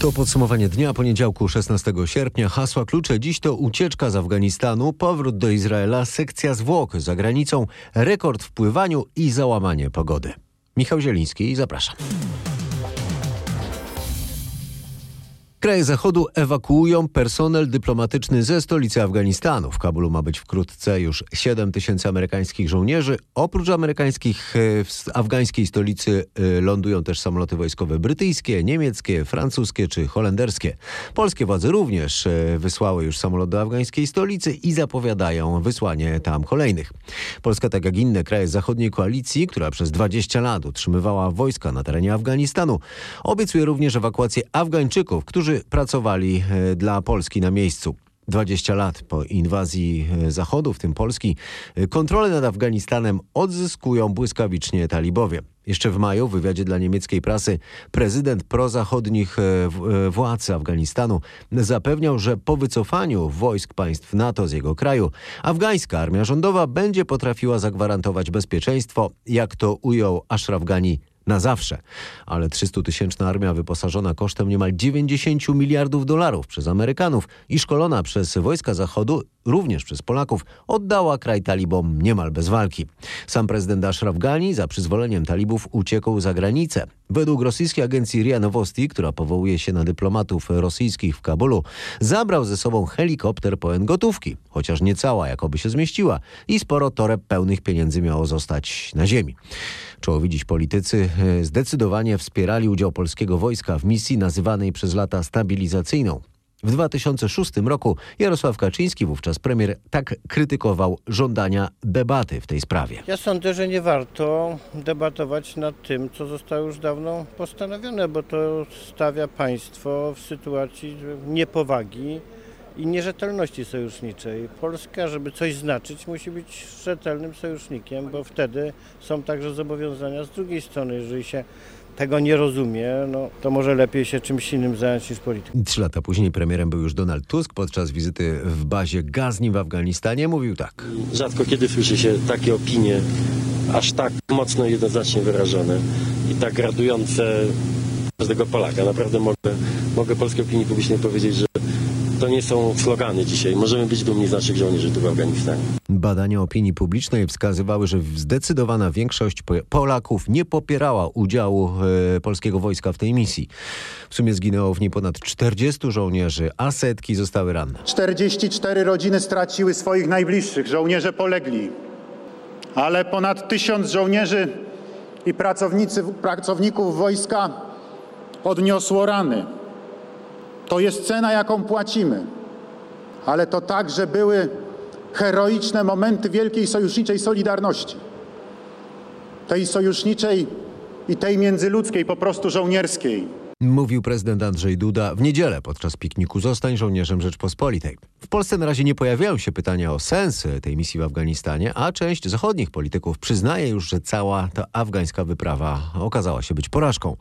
To podsumowanie dnia poniedziałku 16 sierpnia. Hasła klucze dziś to ucieczka z Afganistanu, powrót do Izraela, sekcja zwłok za granicą, rekord w pływaniu i załamanie pogody. Michał Zieliński, zapraszam. Kraje Zachodu ewakuują personel dyplomatyczny ze stolicy Afganistanu. W Kabulu ma być wkrótce już 7 tysięcy amerykańskich żołnierzy. Oprócz amerykańskich e, w afgańskiej stolicy e, lądują też samoloty wojskowe brytyjskie, niemieckie, francuskie czy holenderskie. Polskie władze również e, wysłały już samolot do afgańskiej stolicy i zapowiadają wysłanie tam kolejnych. Polska, tak jak inne kraje zachodniej koalicji, która przez 20 lat utrzymywała wojska na terenie Afganistanu, obiecuje również ewakuację Afgańczyków, którzy którzy pracowali e, dla Polski na miejscu. 20 lat po inwazji e, Zachodu, w tym Polski, e, kontrolę nad Afganistanem odzyskują błyskawicznie talibowie. Jeszcze w maju w wywiadzie dla niemieckiej prasy prezydent prozachodnich władz Afganistanu zapewniał, że po wycofaniu wojsk państw NATO z jego kraju afgańska armia rządowa będzie potrafiła zagwarantować bezpieczeństwo, jak to ujął Ashraf Ghani na zawsze. Ale 300-tysięczna armia wyposażona kosztem niemal 90 miliardów dolarów przez Amerykanów i szkolona przez wojska Zachodu, również przez Polaków, oddała kraj talibom niemal bez walki. Sam prezydent Ashraf Ghani za przyzwoleniem talibów uciekł za granicę. Według rosyjskiej agencji RIA Nowosti, która powołuje się na dyplomatów rosyjskich w Kabulu, zabrał ze sobą helikopter pełen gotówki, chociaż nie cała, jakoby się zmieściła i sporo toreb pełnych pieniędzy miało zostać na ziemi. Czołowi dziś politycy e, zdecydowanie wspierali udział polskiego wojska w misji nazywanej przez lata stabilizacyjną. W 2006 roku Jarosław Kaczyński, wówczas premier, tak krytykował żądania debaty w tej sprawie. Ja sądzę, że nie warto debatować nad tym, co zostało już dawno postanowione, bo to stawia państwo w sytuacji niepowagi i nierzetelności sojuszniczej. Polska, żeby coś znaczyć, musi być rzetelnym sojusznikiem, bo wtedy są także zobowiązania z drugiej strony. Jeżeli się tego nie rozumie, no, to może lepiej się czymś innym zająć niż polityką. Trzy lata później premierem był już Donald Tusk. Podczas wizyty w bazie Gazni w Afganistanie mówił tak. Rzadko kiedy słyszy się takie opinie, aż tak mocno i jednoznacznie wyrażone i tak radujące każdego Polaka. Naprawdę mogę, mogę polskiej opinii publicznej powiedzieć, że to nie są slogany dzisiaj. Możemy być dumni z naszych żołnierzy tu w Afganistanie. Badania opinii publicznej wskazywały, że zdecydowana większość Polaków nie popierała udziału e, polskiego wojska w tej misji. W sumie zginęło w niej ponad 40 żołnierzy, a setki zostały ranne. 44 rodziny straciły swoich najbliższych, żołnierze polegli, ale ponad tysiąc żołnierzy i pracownicy, pracowników wojska odniosło rany. To jest cena, jaką płacimy, ale to także były heroiczne momenty wielkiej sojuszniczej solidarności. Tej sojuszniczej i tej międzyludzkiej, po prostu żołnierskiej. Mówił prezydent Andrzej Duda w niedzielę podczas pikniku Zostań żołnierzem Rzeczpospolitej. W Polsce na razie nie pojawiają się pytania o sens tej misji w Afganistanie, a część zachodnich polityków przyznaje już, że cała ta afgańska wyprawa okazała się być porażką.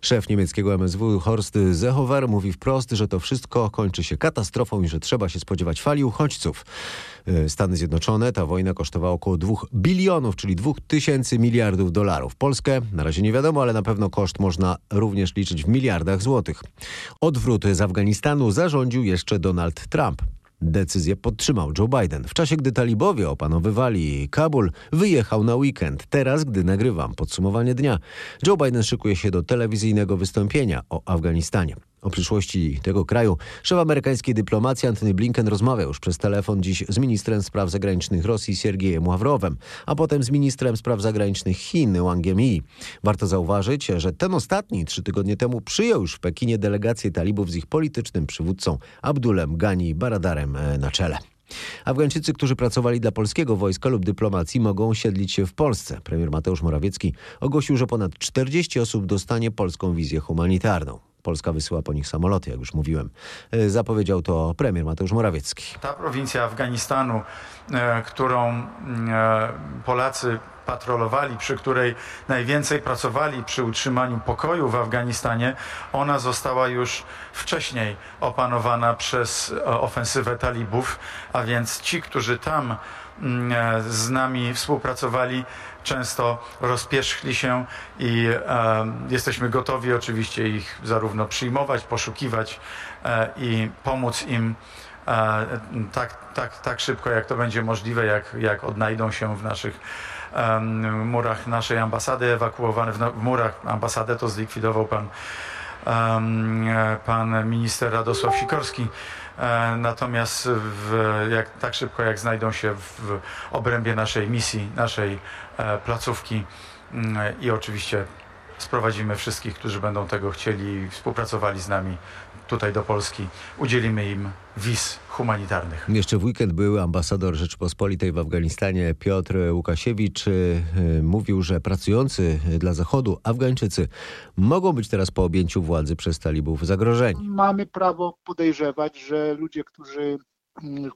Szef niemieckiego MSW Horst Seehofer mówi wprost, że to wszystko kończy się katastrofą i że trzeba się spodziewać fali uchodźców. E, Stany Zjednoczone ta wojna kosztowała około 2 bilionów, czyli 2 tysięcy miliardów dolarów. Polskę na razie nie wiadomo, ale na pewno koszt można również liczyć w miliardach złotych. Odwrót z Afganistanu zarządził jeszcze Donald Trump. Decyzję podtrzymał Joe Biden. W czasie, gdy talibowie opanowywali Kabul, wyjechał na weekend. Teraz, gdy nagrywam podsumowanie dnia, Joe Biden szykuje się do telewizyjnego wystąpienia o Afganistanie. O przyszłości tego kraju szef amerykańskiej dyplomacji Antony Blinken rozmawiał już przez telefon dziś z ministrem spraw zagranicznych Rosji Siergiejem Ławrowem, a potem z ministrem spraw zagranicznych Chin Wangiem Yi. Warto zauważyć, że ten ostatni trzy tygodnie temu przyjął już w Pekinie delegację talibów z ich politycznym przywódcą Abdulem Ghani Baradarem e, na czele. Afgańczycy, którzy pracowali dla polskiego wojska lub dyplomacji mogą osiedlić się w Polsce. Premier Mateusz Morawiecki ogłosił, że ponad 40 osób dostanie polską wizję humanitarną. Polska wysyła po nich samoloty, jak już mówiłem. E, zapowiedział to premier Mateusz Morawiecki. Ta prowincja Afganistanu, e, którą mm, e, Polacy patrolowali, przy której najwięcej pracowali przy utrzymaniu pokoju w Afganistanie, ona została już wcześniej opanowana przez ofensywę talibów, a więc ci, którzy tam mm, z nami współpracowali, często rozpierzchli się i e, jesteśmy gotowi oczywiście ich zarówno przyjmować, poszukiwać e, i pomóc im e, tak, tak, tak szybko, jak to będzie możliwe, jak, jak odnajdą się w naszych murach naszej ambasady ewakuowane. W, no- w murach ambasady to zlikwidował pan, pan minister Radosław Sikorski. E, Natomiast w, jak, tak szybko jak znajdą się w obrębie naszej misji, naszej placówki mm, i oczywiście sprowadzimy wszystkich, którzy będą tego chcieli i współpracowali z nami tutaj do Polski. Udzielimy im wiz humanitarnych. Jeszcze w weekend był ambasador Rzeczypospolitej w Afganistanie Piotr Łukasiewicz. y, y, Mówił, że pracujący dla Zachodu Afgańczycy mogą być teraz po objęciu władzy przez talibów zagrożeni. mamy prawo podejrzewać, że ludzie, którzy,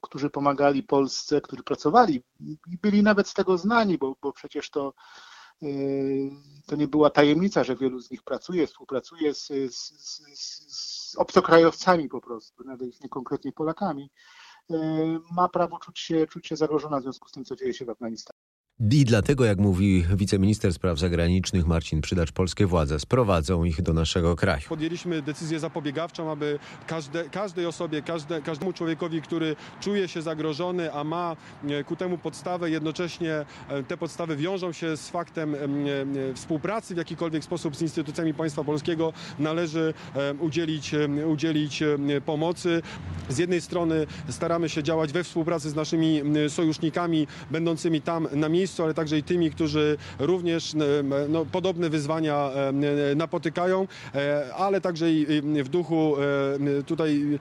którzy pomagali Polsce, którzy pracowali i byli nawet z tego znani, bo, bo przecież to, yy, to nie była tajemnica, że wielu z nich pracuje, współpracuje z, z, z, z obcokrajowcami po prostu, nawet nie konkretnie Polakami, yy, ma prawo czuć się, czuć się zagrożona w związku z tym, co dzieje się w Afganistanie. I dlatego, jak mówi wiceminister spraw zagranicznych Marcin Przydacz, polskie władze sprowadzą ich do naszego kraju. Podjęliśmy decyzję zapobiegawczą, aby każde, każdej osobie, każde, każdemu człowiekowi, który czuje się zagrożony, a ma e, ku temu podstawę, jednocześnie e, te podstawy wiążą się z faktem em, e, współpracy w jakikolwiek sposób z instytucjami państwa polskiego, należy udzielić, udzielić pomocy. Z jednej strony staramy się działać we współpracy z naszymi sojusznikami będącymi tam na miejscu, ale także i tymi, którzy również em, no, podobne wyzwania napotykają, e, ale także i w duchu e, tutaj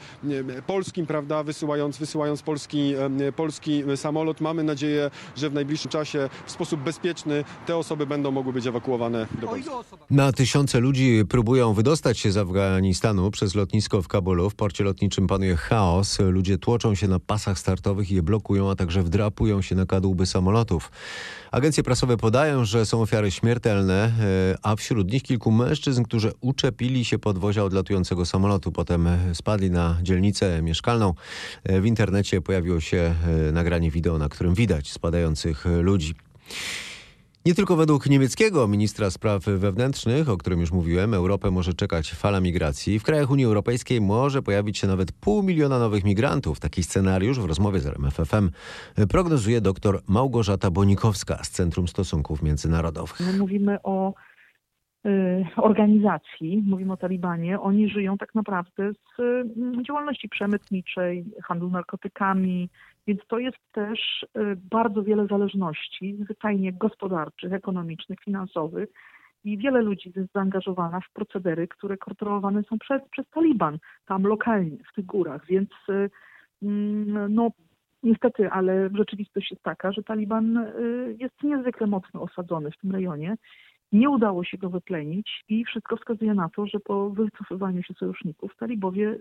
e, polskim, prawda, wysyłając, wysyłając polski, e, polski samolot. Mamy nadzieję, że w najbliższym czasie w sposób bezpieczny te osoby będą mogły być ewakuowane do Polski. Na tysiące ludzi próbują wydostać się z Afganistanu przez lotnisko w Kabulu. W porcie lotniczym panuje chaos. Ludzie tłoczą się na pasach startowych i je blokują, a także wdrapują się na kadłuby samolotów. Agencje prasowe podają, że są ofiary śmiertelne, e, a wśród nich kilku mężczyzn, którzy uczepili się podwozia odlatującego samolotu. Potem e, spadli na dzielnicę mieszkalną. E, W internecie pojawiło się nagranie wideo, na którym widać spadających ludzi. Nie tylko według niemieckiego ministra spraw wewnętrznych, o którym już mówiłem, Europę może czekać fala migracji. W krajach Unii Europejskiej może pojawić się nawet pół miliona nowych migrantów. Taki scenariusz w rozmowie z RMFFM prognozuje dr Małgorzata Bonikowska z Centrum Stosunków Międzynarodowych. My mówimy o y, organizacji, mówimy o Talibanie. Oni żyją tak naprawdę z y, działalności przemytniczej, handlu narkotykami, więc to jest też y, bardzo wiele zależności, zwyczajnie gospodarczych, ekonomicznych, finansowych. I wiele ludzi jest zaangażowana w procedery, które kontrolowane są przez, przez Taliban, tam lokalnie, w tych górach. Więc y, mm, no, niestety, ale rzeczywistość jest taka, że Taliban y, jest niezwykle mocno osadzony w tym rejonie. Nie udało się go wyplenić i wszystko wskazuje na to, że po wycofywaniu się sojuszników talibowie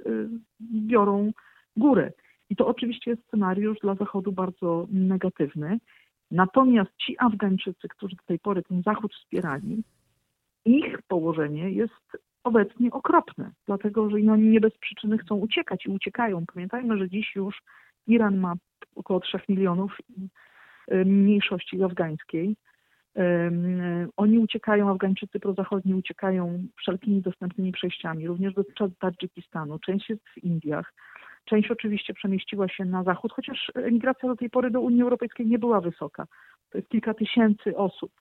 biorą górę. I to oczywiście jest scenariusz dla Zachodu bardzo negatywny. Natomiast ci Afgańczycy, którzy do tej pory ten Zachód wspierali, ich położenie jest obecnie okropne, dlatego że oni nie bez przyczyny chcą uciekać i uciekają. Pamiętajmy, że dziś już Iran ma około 3 milionów mniejszości afgańskiej. Oni uciekają, Afgańczycy prozachodni uciekają wszelkimi dostępnymi przejściami, również do Tadż- Tadżykistanu, część jest w Indiach, część oczywiście przemieściła się na zachód, chociaż emigracja do tej pory do Unii Europejskiej nie była wysoka. To jest kilka tysięcy osób.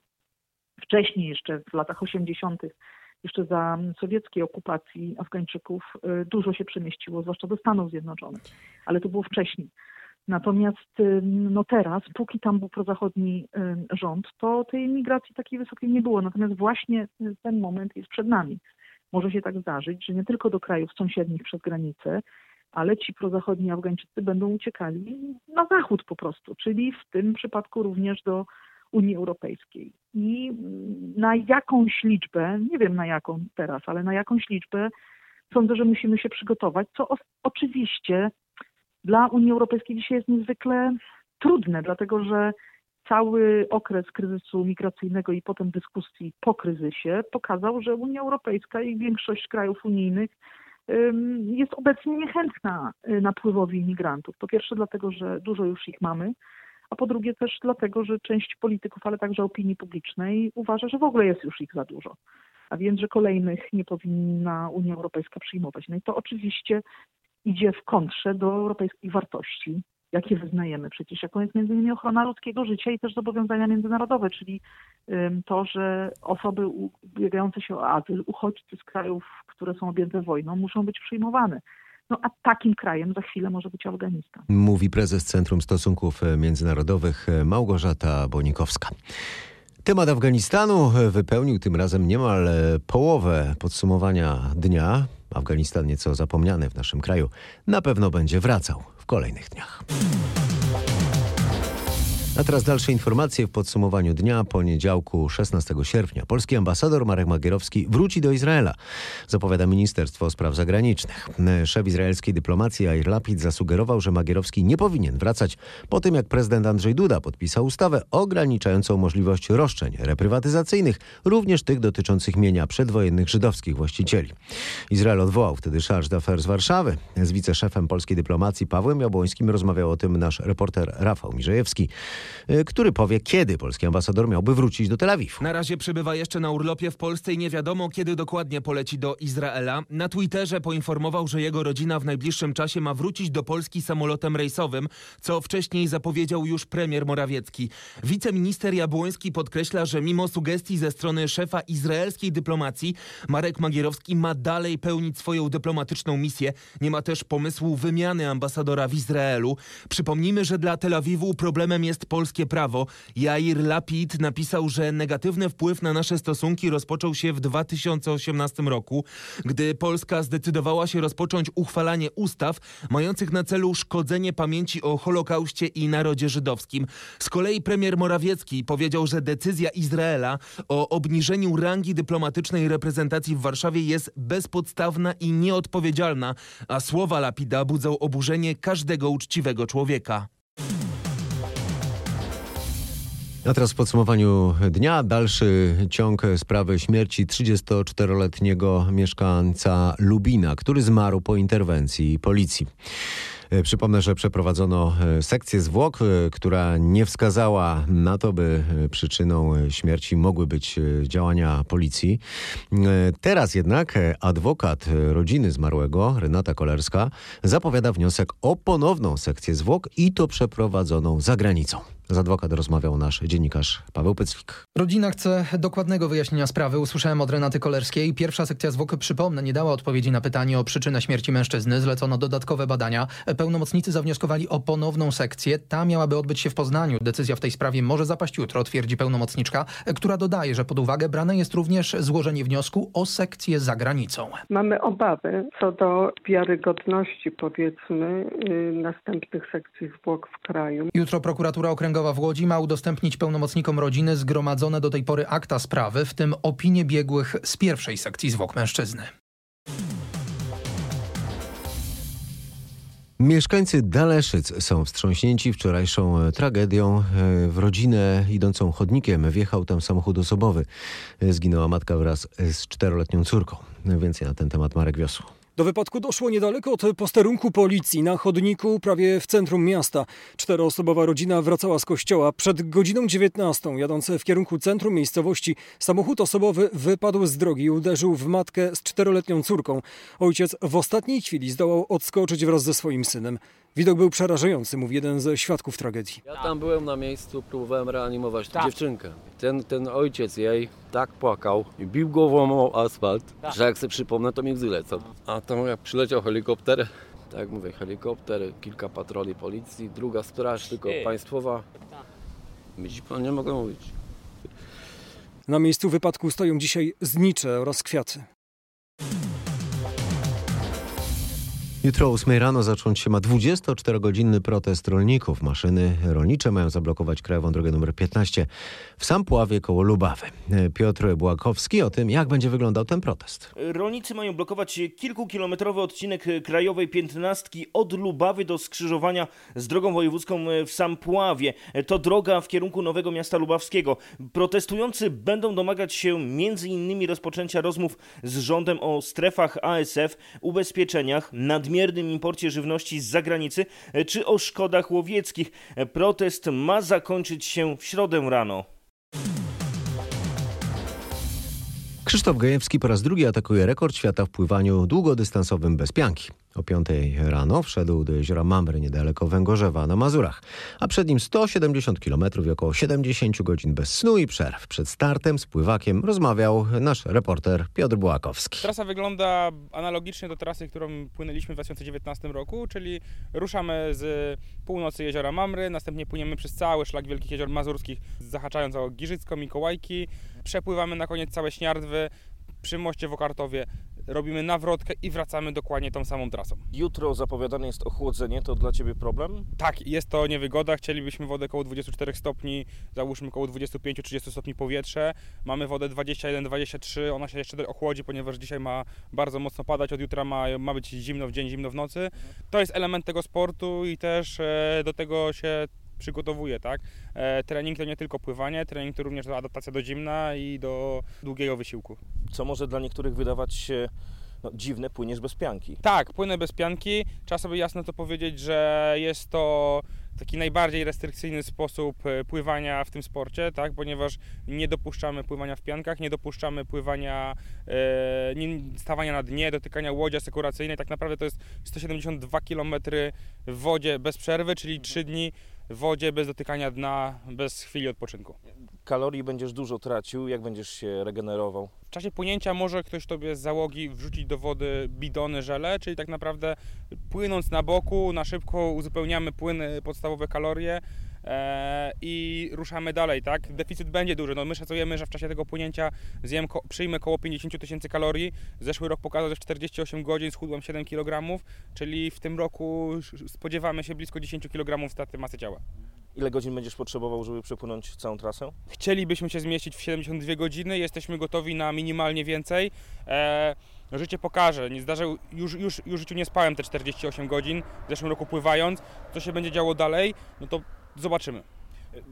Wcześniej jeszcze w latach 80., jeszcze za sowieckiej okupacji Afgańczyków y, dużo się przemieściło, zwłaszcza do Stanów Zjednoczonych, ale to było wcześniej. Natomiast y, no teraz, póki tam był prozachodni y, rząd, to tej migracji takiej wysokiej nie było. Natomiast właśnie ten moment jest przed nami. Może się tak zdarzyć, że nie tylko do krajów sąsiednich przez granicę, ale ci prozachodni Afgańczycy będą uciekali na zachód po prostu, czyli w tym przypadku również do Unii Europejskiej. I na jakąś liczbę, nie wiem na jaką teraz, ale na jakąś liczbę sądzę, że musimy się przygotować, co o, oczywiście dla Unii Europejskiej dzisiaj jest niezwykle trudne, dlatego że cały okres kryzysu migracyjnego i potem dyskusji po kryzysie pokazał, że Unia Europejska i większość krajów unijnych jest obecnie niechętna y, napływowi imigrantów. Po pierwsze dlatego, że dużo już ich mamy, a po drugie też dlatego, że część polityków, ale także opinii publicznej uważa, że w ogóle jest już ich za dużo. A więc, że kolejnych nie powinna Unia Europejska przyjmować. No i to oczywiście idzie w kontrze do europejskich wartości, jakie wyznajemy przecież, jaką jest między innymi ochrona ludzkiego życia i też zobowiązania międzynarodowe, czyli to, że osoby ubiegające się o azyl, uchodźcy z krajów, które są objęte wojną, muszą być przyjmowane. No a takim krajem za chwilę może być Afganistan. Mówi prezes Centrum Stosunków Międzynarodowych Małgorzata Bonikowska. Temat Afganistanu wypełnił tym razem niemal połowę podsumowania dnia. Afganistan nieco zapomniany w naszym kraju na pewno będzie wracał w kolejnych dniach. A teraz dalsze informacje w podsumowaniu dnia poniedziałku 16 sierpnia. Polski ambasador Marek Magierowski wróci do Izraela, zapowiada Ministerstwo Spraw Zagranicznych. Szef izraelskiej dyplomacji Jair Lapid zasugerował, że Magierowski nie powinien wracać po tym, jak prezydent Andrzej Duda podpisał ustawę ograniczającą możliwość roszczeń reprywatyzacyjnych, również tych dotyczących mienia przedwojennych żydowskich właścicieli. Izrael odwołał wtedy charge d'affaires z Warszawy. Z wiceszefem polskiej dyplomacji Pawłem Jabłońskim rozmawiał o tym nasz reporter Rafał Mirzejewski. Y, który powie, kiedy polski ambasador miałby wrócić do Tel Awiwu. Na razie przebywa jeszcze na urlopie w Polsce i nie wiadomo, kiedy dokładnie poleci do Izraela. Na Twitterze poinformował, że jego rodzina w najbliższym czasie ma wrócić do Polski samolotem rejsowym, co wcześniej zapowiedział już premier Morawiecki. Wiceminister Jabłoński podkreśla, że mimo sugestii ze strony szefa izraelskiej dyplomacji, Marek Magierowski ma dalej pełnić swoją dyplomatyczną misję. Nie ma też pomysłu wymiany ambasadora w Izraelu. Przypomnijmy, że dla Tel Awiwu problemem jest polskie prawo. Jair Lapid napisał, że negatywny wpływ na nasze stosunki rozpoczął się w 2018 roku, gdy Polska zdecydowała się rozpocząć uchwalanie ustaw mających na celu szkodzenie pamięci o Holokauście i narodzie żydowskim. Z kolei premier Morawiecki powiedział, że decyzja Izraela o obniżeniu rangi dyplomatycznej reprezentacji w Warszawie jest bezpodstawna i nieodpowiedzialna, a słowa Lapida budzą oburzenie każdego uczciwego człowieka. A teraz w podsumowaniu dnia dalszy ciąg sprawy śmierci 34-letniego mieszkańca Lubina, który zmarł po interwencji policji. E, przypomnę, że przeprowadzono e, sekcję zwłok, e, która nie wskazała na to, by przyczyną śmierci mogły być działania policji. Teraz jednak adwokat rodziny zmarłego, Renata Kolerska, zapowiada wniosek o ponowną sekcję zwłok i to przeprowadzoną za granicą. Z adwokat rozmawiał nasz dziennikarz Paweł Pycwik. Rodzina chce dokładnego wyjaśnienia sprawy. Usłyszałem od Renaty Kolerskiej. Pierwsza sekcja zwłok, przypomnę, nie dała odpowiedzi na pytanie o przyczynę śmierci mężczyzny. Zlecono dodatkowe badania. Pełnomocnicy zawnioskowali o ponowną sekcję. Ta miałaby odbyć się w Poznaniu. Decyzja w tej sprawie może zapaść jutro, twierdzi pełnomocniczka, która dodaje, że pod uwagę brane jest również złożenie wniosku o sekcję za granicą. Mamy obawy co do wiarygodności, powiedzmy, yy, następnych sekcji zwłok w kraju. Jutro prokuratura okręgowa Okręgowa w Łodzi ma udostępnić pełnomocnikom rodziny zgromadzone do tej pory akta sprawy, w tym opinie biegłych z pierwszej sekcji zwłok mężczyzny. Mieszkańcy Daleszyc są wstrząśnięci wczorajszą tragedią. W rodzinę idącą chodnikiem wjechał tam samochód osobowy. Zginęła matka wraz z czteroletnią córką. Więcej na ten temat Marek Wiosło. Do wypadku doszło niedaleko od posterunku policji na chodniku prawie w centrum miasta. Czteroosobowa rodzina wracała z kościoła. Przed godziną 19 jadąc w kierunku centrum miejscowości samochód osobowy wypadł z drogi i uderzył w matkę z czteroletnią córką. Ojciec w ostatniej chwili zdołał odskoczyć wraz ze swoim synem. Widok był przerażający, mówi jeden ze świadków tragedii. Ja tam byłem na miejscu, próbowałem reanimować tę tak. dziewczynkę. Ten, ten ojciec jej tak płakał i bił głową o asfalt, tak. że jak sobie przypomnę, to mi łzy lecą. A tam jak przyleciał helikopter, tak jak mówię, helikopter, kilka patroli policji, druga straż, tylko państwowa. Widzi pan, nie mogę mówić. Na miejscu wypadku stoją dzisiaj znicze oraz kwiaty. Jutro o 8 rano zacząć się ma 24-godzinny protest rolników. Maszyny rolnicze mają zablokować krajową drogę nr 15 w Sampławie koło Lubawy. Piotr Błakowski o tym, jak będzie wyglądał ten protest. Rolnicy mają blokować kilkukilometrowy odcinek krajowej 15 od Lubawy do skrzyżowania z drogą wojewódzką w Sampławie. To droga w kierunku Nowego Miasta Lubawskiego. Protestujący będą domagać się m.in. rozpoczęcia rozmów z rządem o strefach ASF, ubezpieczeniach, nadmiernych nadmiernym imporcie żywności z zagranicy czy o szkodach łowieckich. Protest ma zakończyć się w środę rano. Krzysztof Gajewski po raz drugi atakuje rekord świata w pływaniu długodystansowym bez pianki. O 5 rano wszedł do jeziora Mamry niedaleko Węgorzewa na Mazurach, a przed nim 170 km i około 70 godzin bez snu i przerw. Przed startem z pływakiem rozmawiał nasz reporter Piotr Bułakowski. Trasa wygląda analogicznie do trasy, którą płynęliśmy w 2019 roku, czyli ruszamy z północy jeziora Mamry, następnie płyniemy przez cały szlak Wielkich Jezior Mazurskich, zahaczając o Giżycko, Mikołajki, przepływamy na koniec całe Śniardwy, przy moście w Okartowie robimy nawrotkę i wracamy dokładnie tą samą trasą. Jutro zapowiadane jest ochłodzenie, to dla Ciebie problem? Tak, jest to niewygoda. Chcielibyśmy wodę około 24 stopni, załóżmy około 25-30 stopni powietrze. Mamy wodę 21-23, ona się jeszcze ochłodzi, ponieważ dzisiaj ma bardzo mocno padać, od jutra ma, ma być zimno w dzień, zimno w nocy. To jest element tego sportu i też e, do tego się przygotowuje, tak? E, trening to nie tylko pływanie, trening to również adaptacja do zimna i do długiego wysiłku. Co może dla niektórych wydawać się no, dziwne, płyniesz bez pianki. Tak, płynę bez pianki. Trzeba sobie jasno to powiedzieć, że jest to taki najbardziej restrykcyjny sposób e, pływania w tym sporcie, tak? ponieważ nie dopuszczamy pływania w piankach, nie dopuszczamy pływania, e, stawania na dnie, dotykania łodzi asekuracyjnej. Tak naprawdę to jest 172 km w wodzie bez przerwy, czyli 3 dni wodzie bez dotykania dna, bez chwili odpoczynku. Kalorii będziesz dużo tracił, jak będziesz się regenerował? W czasie płynięcia może ktoś tobie z załogi wrzucić do wody bidony żele, czyli tak naprawdę płynąc na boku, na szybko uzupełniamy płyny, podstawowe kalorie, i ruszamy dalej, tak? Deficyt będzie duży. No my szacujemy, że w czasie tego płynięcia zjem, przyjmę około 50 tysięcy kalorii. Zeszły rok pokazał, że w 48 godzin schudłem 7 kg, czyli w tym roku spodziewamy się blisko 10 kg straty masy ciała. Ile godzin będziesz potrzebował, żeby przepłynąć całą trasę? Chcielibyśmy się zmieścić w 72 godziny, jesteśmy gotowi na minimalnie więcej. Eee, życie pokaże. Nie zdarzył, już, już, już w życiu nie spałem te 48 godzin, w zeszłym roku pływając. Co się będzie działo dalej, no to zobaczymy.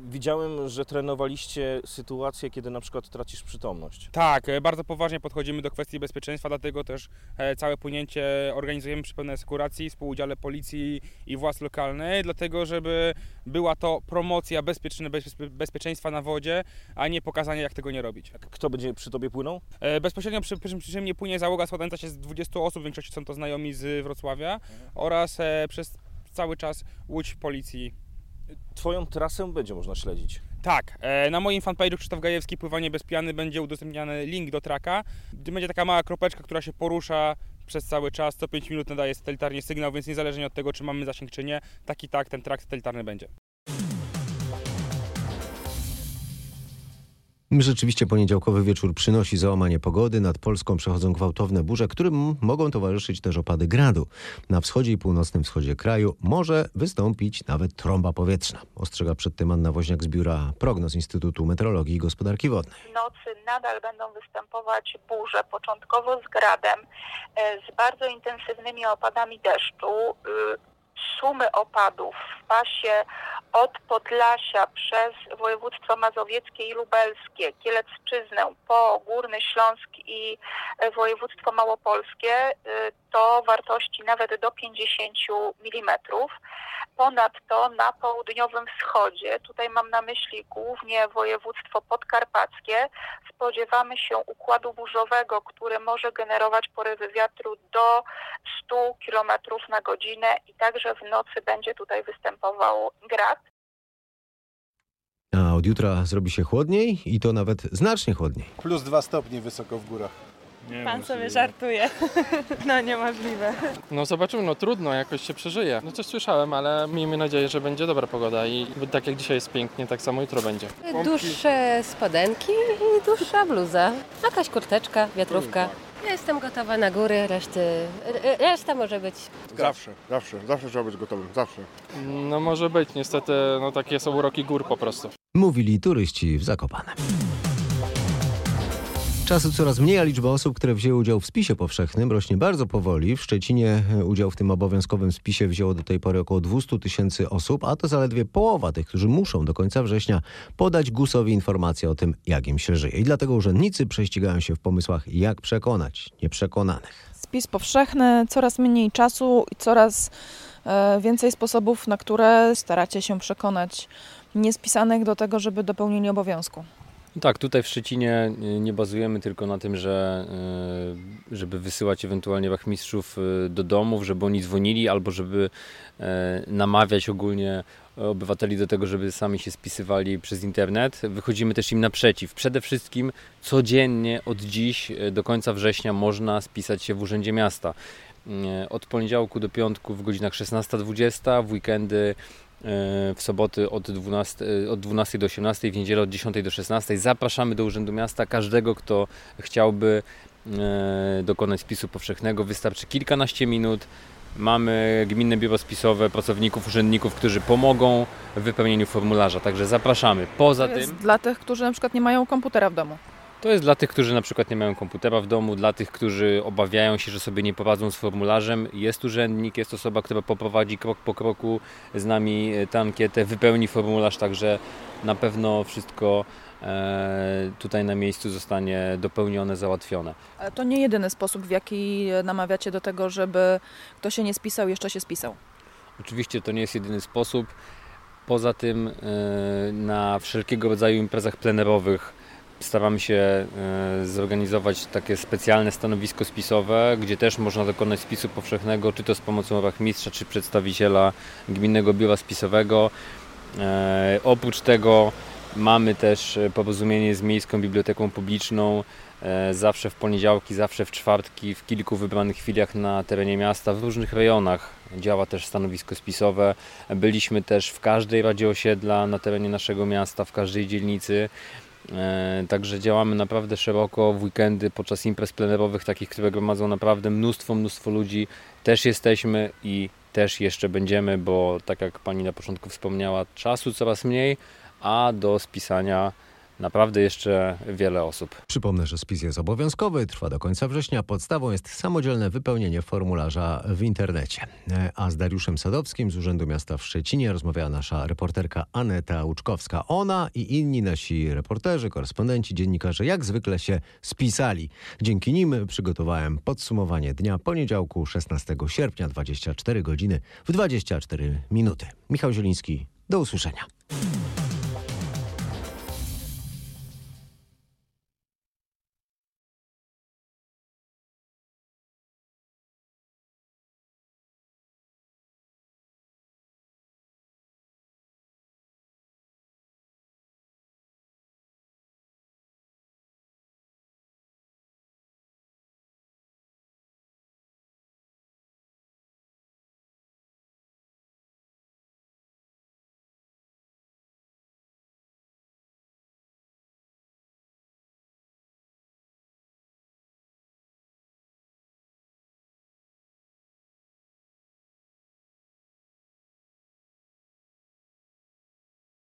Widziałem, że trenowaliście sytuację, kiedy na przykład tracisz przytomność. Tak, e, bardzo poważnie podchodzimy do kwestii bezpieczeństwa, dlatego też e, całe płynięcie organizujemy przy pełnej asekuracji, współudziale policji i władz lokalnej, dlatego żeby była to promocja bezpieczne, bezpieczeństwa na wodzie, a nie pokazanie jak tego nie robić. Kto będzie przy Tobie płynął? E, bezpośrednio przy, przy, przy mnie płynie załoga składająca się z 20 osób, w większości są to znajomi z Wrocławia mhm. oraz przez cały czas łódź policji Twoją trasę będzie można śledzić. Tak, e, na moim fanpage'u Krzysztof Gajewski Pływanie bez piany będzie udostępniany link do traka. Będzie taka mała kropeczka, która się porusza przez cały czas, co 5 minut nadaje satelitarnie sygnał, więc niezależnie od tego, czy mamy zasięg, czy nie, tak i tak ten trak satelitarny będzie. Rzeczywiście poniedziałkowy wieczór przynosi załamanie pogody. Nad Polską przechodzą gwałtowne burze, którym mogą towarzyszyć też opady gradu. Na wschodzie i północnym wschodzie kraju może wystąpić nawet trąba powietrzna. Ostrzega przed tym Anna Woźniak z Biura Prognoz Instytutu Meteorologii i Gospodarki Wodnej. Nocy nadal będą występować burze, początkowo z gradem, e, z bardzo intensywnymi opadami deszczu y, sumy opadów w pasie od Podlasia przez województwo mazowieckie i lubelskie, Kielecczyznę po Górny Śląsk i e, województwo małopolskie y, to wartości nawet do 50 mm. Ponadto na południowym wschodzie, tutaj mam na myśli głównie województwo podkarpackie, spodziewamy się układu burzowego, który może generować porywy wiatru do 100 km na godzinę i także w nocy będzie tutaj występował grad. A od jutra zrobi się chłodniej i to nawet znacznie chłodniej. Plus dwa stopnie wysoko w górach. Nie Pan sobie żartuje. No niemożliwe. No zobaczymy, no trudno, jakoś się przeżyje. No coś słyszałem, ale miejmy nadzieję, że będzie dobra pogoda i tak jak dzisiaj jest pięknie, tak samo jutro będzie. Dłuższe spodenki i dłuższa bluza. Jakaś kurteczka, wiatrówka. Ja jestem gotowa na góry, reszty, reszta może być. Zawsze, zawsze, zawsze trzeba być gotowym, zawsze. No może być, niestety no takie są uroki gór po prostu. Mówili turyści w Zakopanem. Czasu coraz mniej, a liczba osób, które wzięły udział w spisie powszechnym rośnie bardzo powoli. W Szczecinie e, udział w tym obowiązkowym spisie wzięło do tej pory około 200 tysięcy osób, a to zaledwie połowa tych, którzy muszą do końca września podać GUS-owi informację o tym, jak im się żyje. I dlatego urzędnicy prześcigają się w pomysłach, jak przekonać nieprzekonanych. Spis powszechny, coraz mniej czasu i coraz e, więcej sposobów, na które staracie się przekonać niespisanych do tego, żeby dopełnili obowiązku. Tak, tutaj w Szczecinie y, nie bazujemy tylko na tym, że y, żeby wysyłać ewentualnie wachmistrzów y, do domów, żeby oni dzwonili albo żeby namawiać ogólnie obywateli do tego, żeby sami się spisywali przez internet. Wychodzimy też im naprzeciw. Przede wszystkim codziennie od dziś do końca września można spisać się w Urzędzie Miasta. Od poniedziałku do piątku w godzinach 16-20, w weekendy w soboty od 12, od 12 do 18, w niedzielę od 10 do 16. Zapraszamy do Urzędu Miasta każdego, kto chciałby e, dokonać spisu powszechnego. Wystarczy kilkanaście minut. Mamy gminne biuro spisowe, pracowników, urzędników, którzy pomogą w wypełnieniu formularza, także zapraszamy. Poza to jest tym. Dla tych, którzy na przykład nie mają komputera w domu. To jest dla tych, którzy na przykład nie mają komputera w domu, dla tych, którzy obawiają się, że sobie nie poradzą z formularzem. Jest urzędnik, jest osoba, która poprowadzi krok po kroku z nami tę ankietę, wypełni formularz, także na pewno wszystko e, tutaj na miejscu zostanie dopełnione, załatwione. Ale to nie jedyny sposób, w jaki namawiacie do tego, żeby kto się nie spisał, jeszcze się spisał. Oczywiście to nie jest jedyny sposób. Poza tym e, na wszelkiego rodzaju imprezach plenerowych staramy się e, zorganizować takie specjalne stanowisko spisowe, gdzie też można dokonać spisu powszechnego, czy to z pomocą rachmistrza, czy przedstawiciela Gminnego Biura Spisowego. E, oprócz tego mamy też porozumienie z Miejską Biblioteką Publiczną, e, zawsze w poniedziałki, zawsze w czwartki, w kilku wybranych chwilach na terenie miasta, w różnych rejonach. Działa też stanowisko spisowe. Byliśmy też w każdej Radzie Osiedla na terenie naszego miasta, w każdej dzielnicy. E, także działamy naprawdę szeroko w weekendy podczas imprez plenerowych, takich, które gromadzą naprawdę mnóstwo, mnóstwo ludzi. Też jesteśmy i też jeszcze będziemy, bo tak jak Pani na początku wspomniała, czasu coraz mniej, a do spisania naprawdę jeszcze wiele osób. Przypomnę, że spis jest obowiązkowy, trwa do końca września. Podstawą jest samodzielne wypełnienie formularza w internecie. A z Dariuszem Sadowskim z Urzędu Miasta w Szczecinie rozmawiała nasza reporterka Aneta Łuczkowska. Ona i inni nasi reporterzy, korespondenci, dziennikarze jak zwykle się spisali. Dzięki nim przygotowałem podsumowanie dnia poniedziałku 16 sierpnia 24 godziny w 24 minuty. Michał Zieliński, do usłyszenia.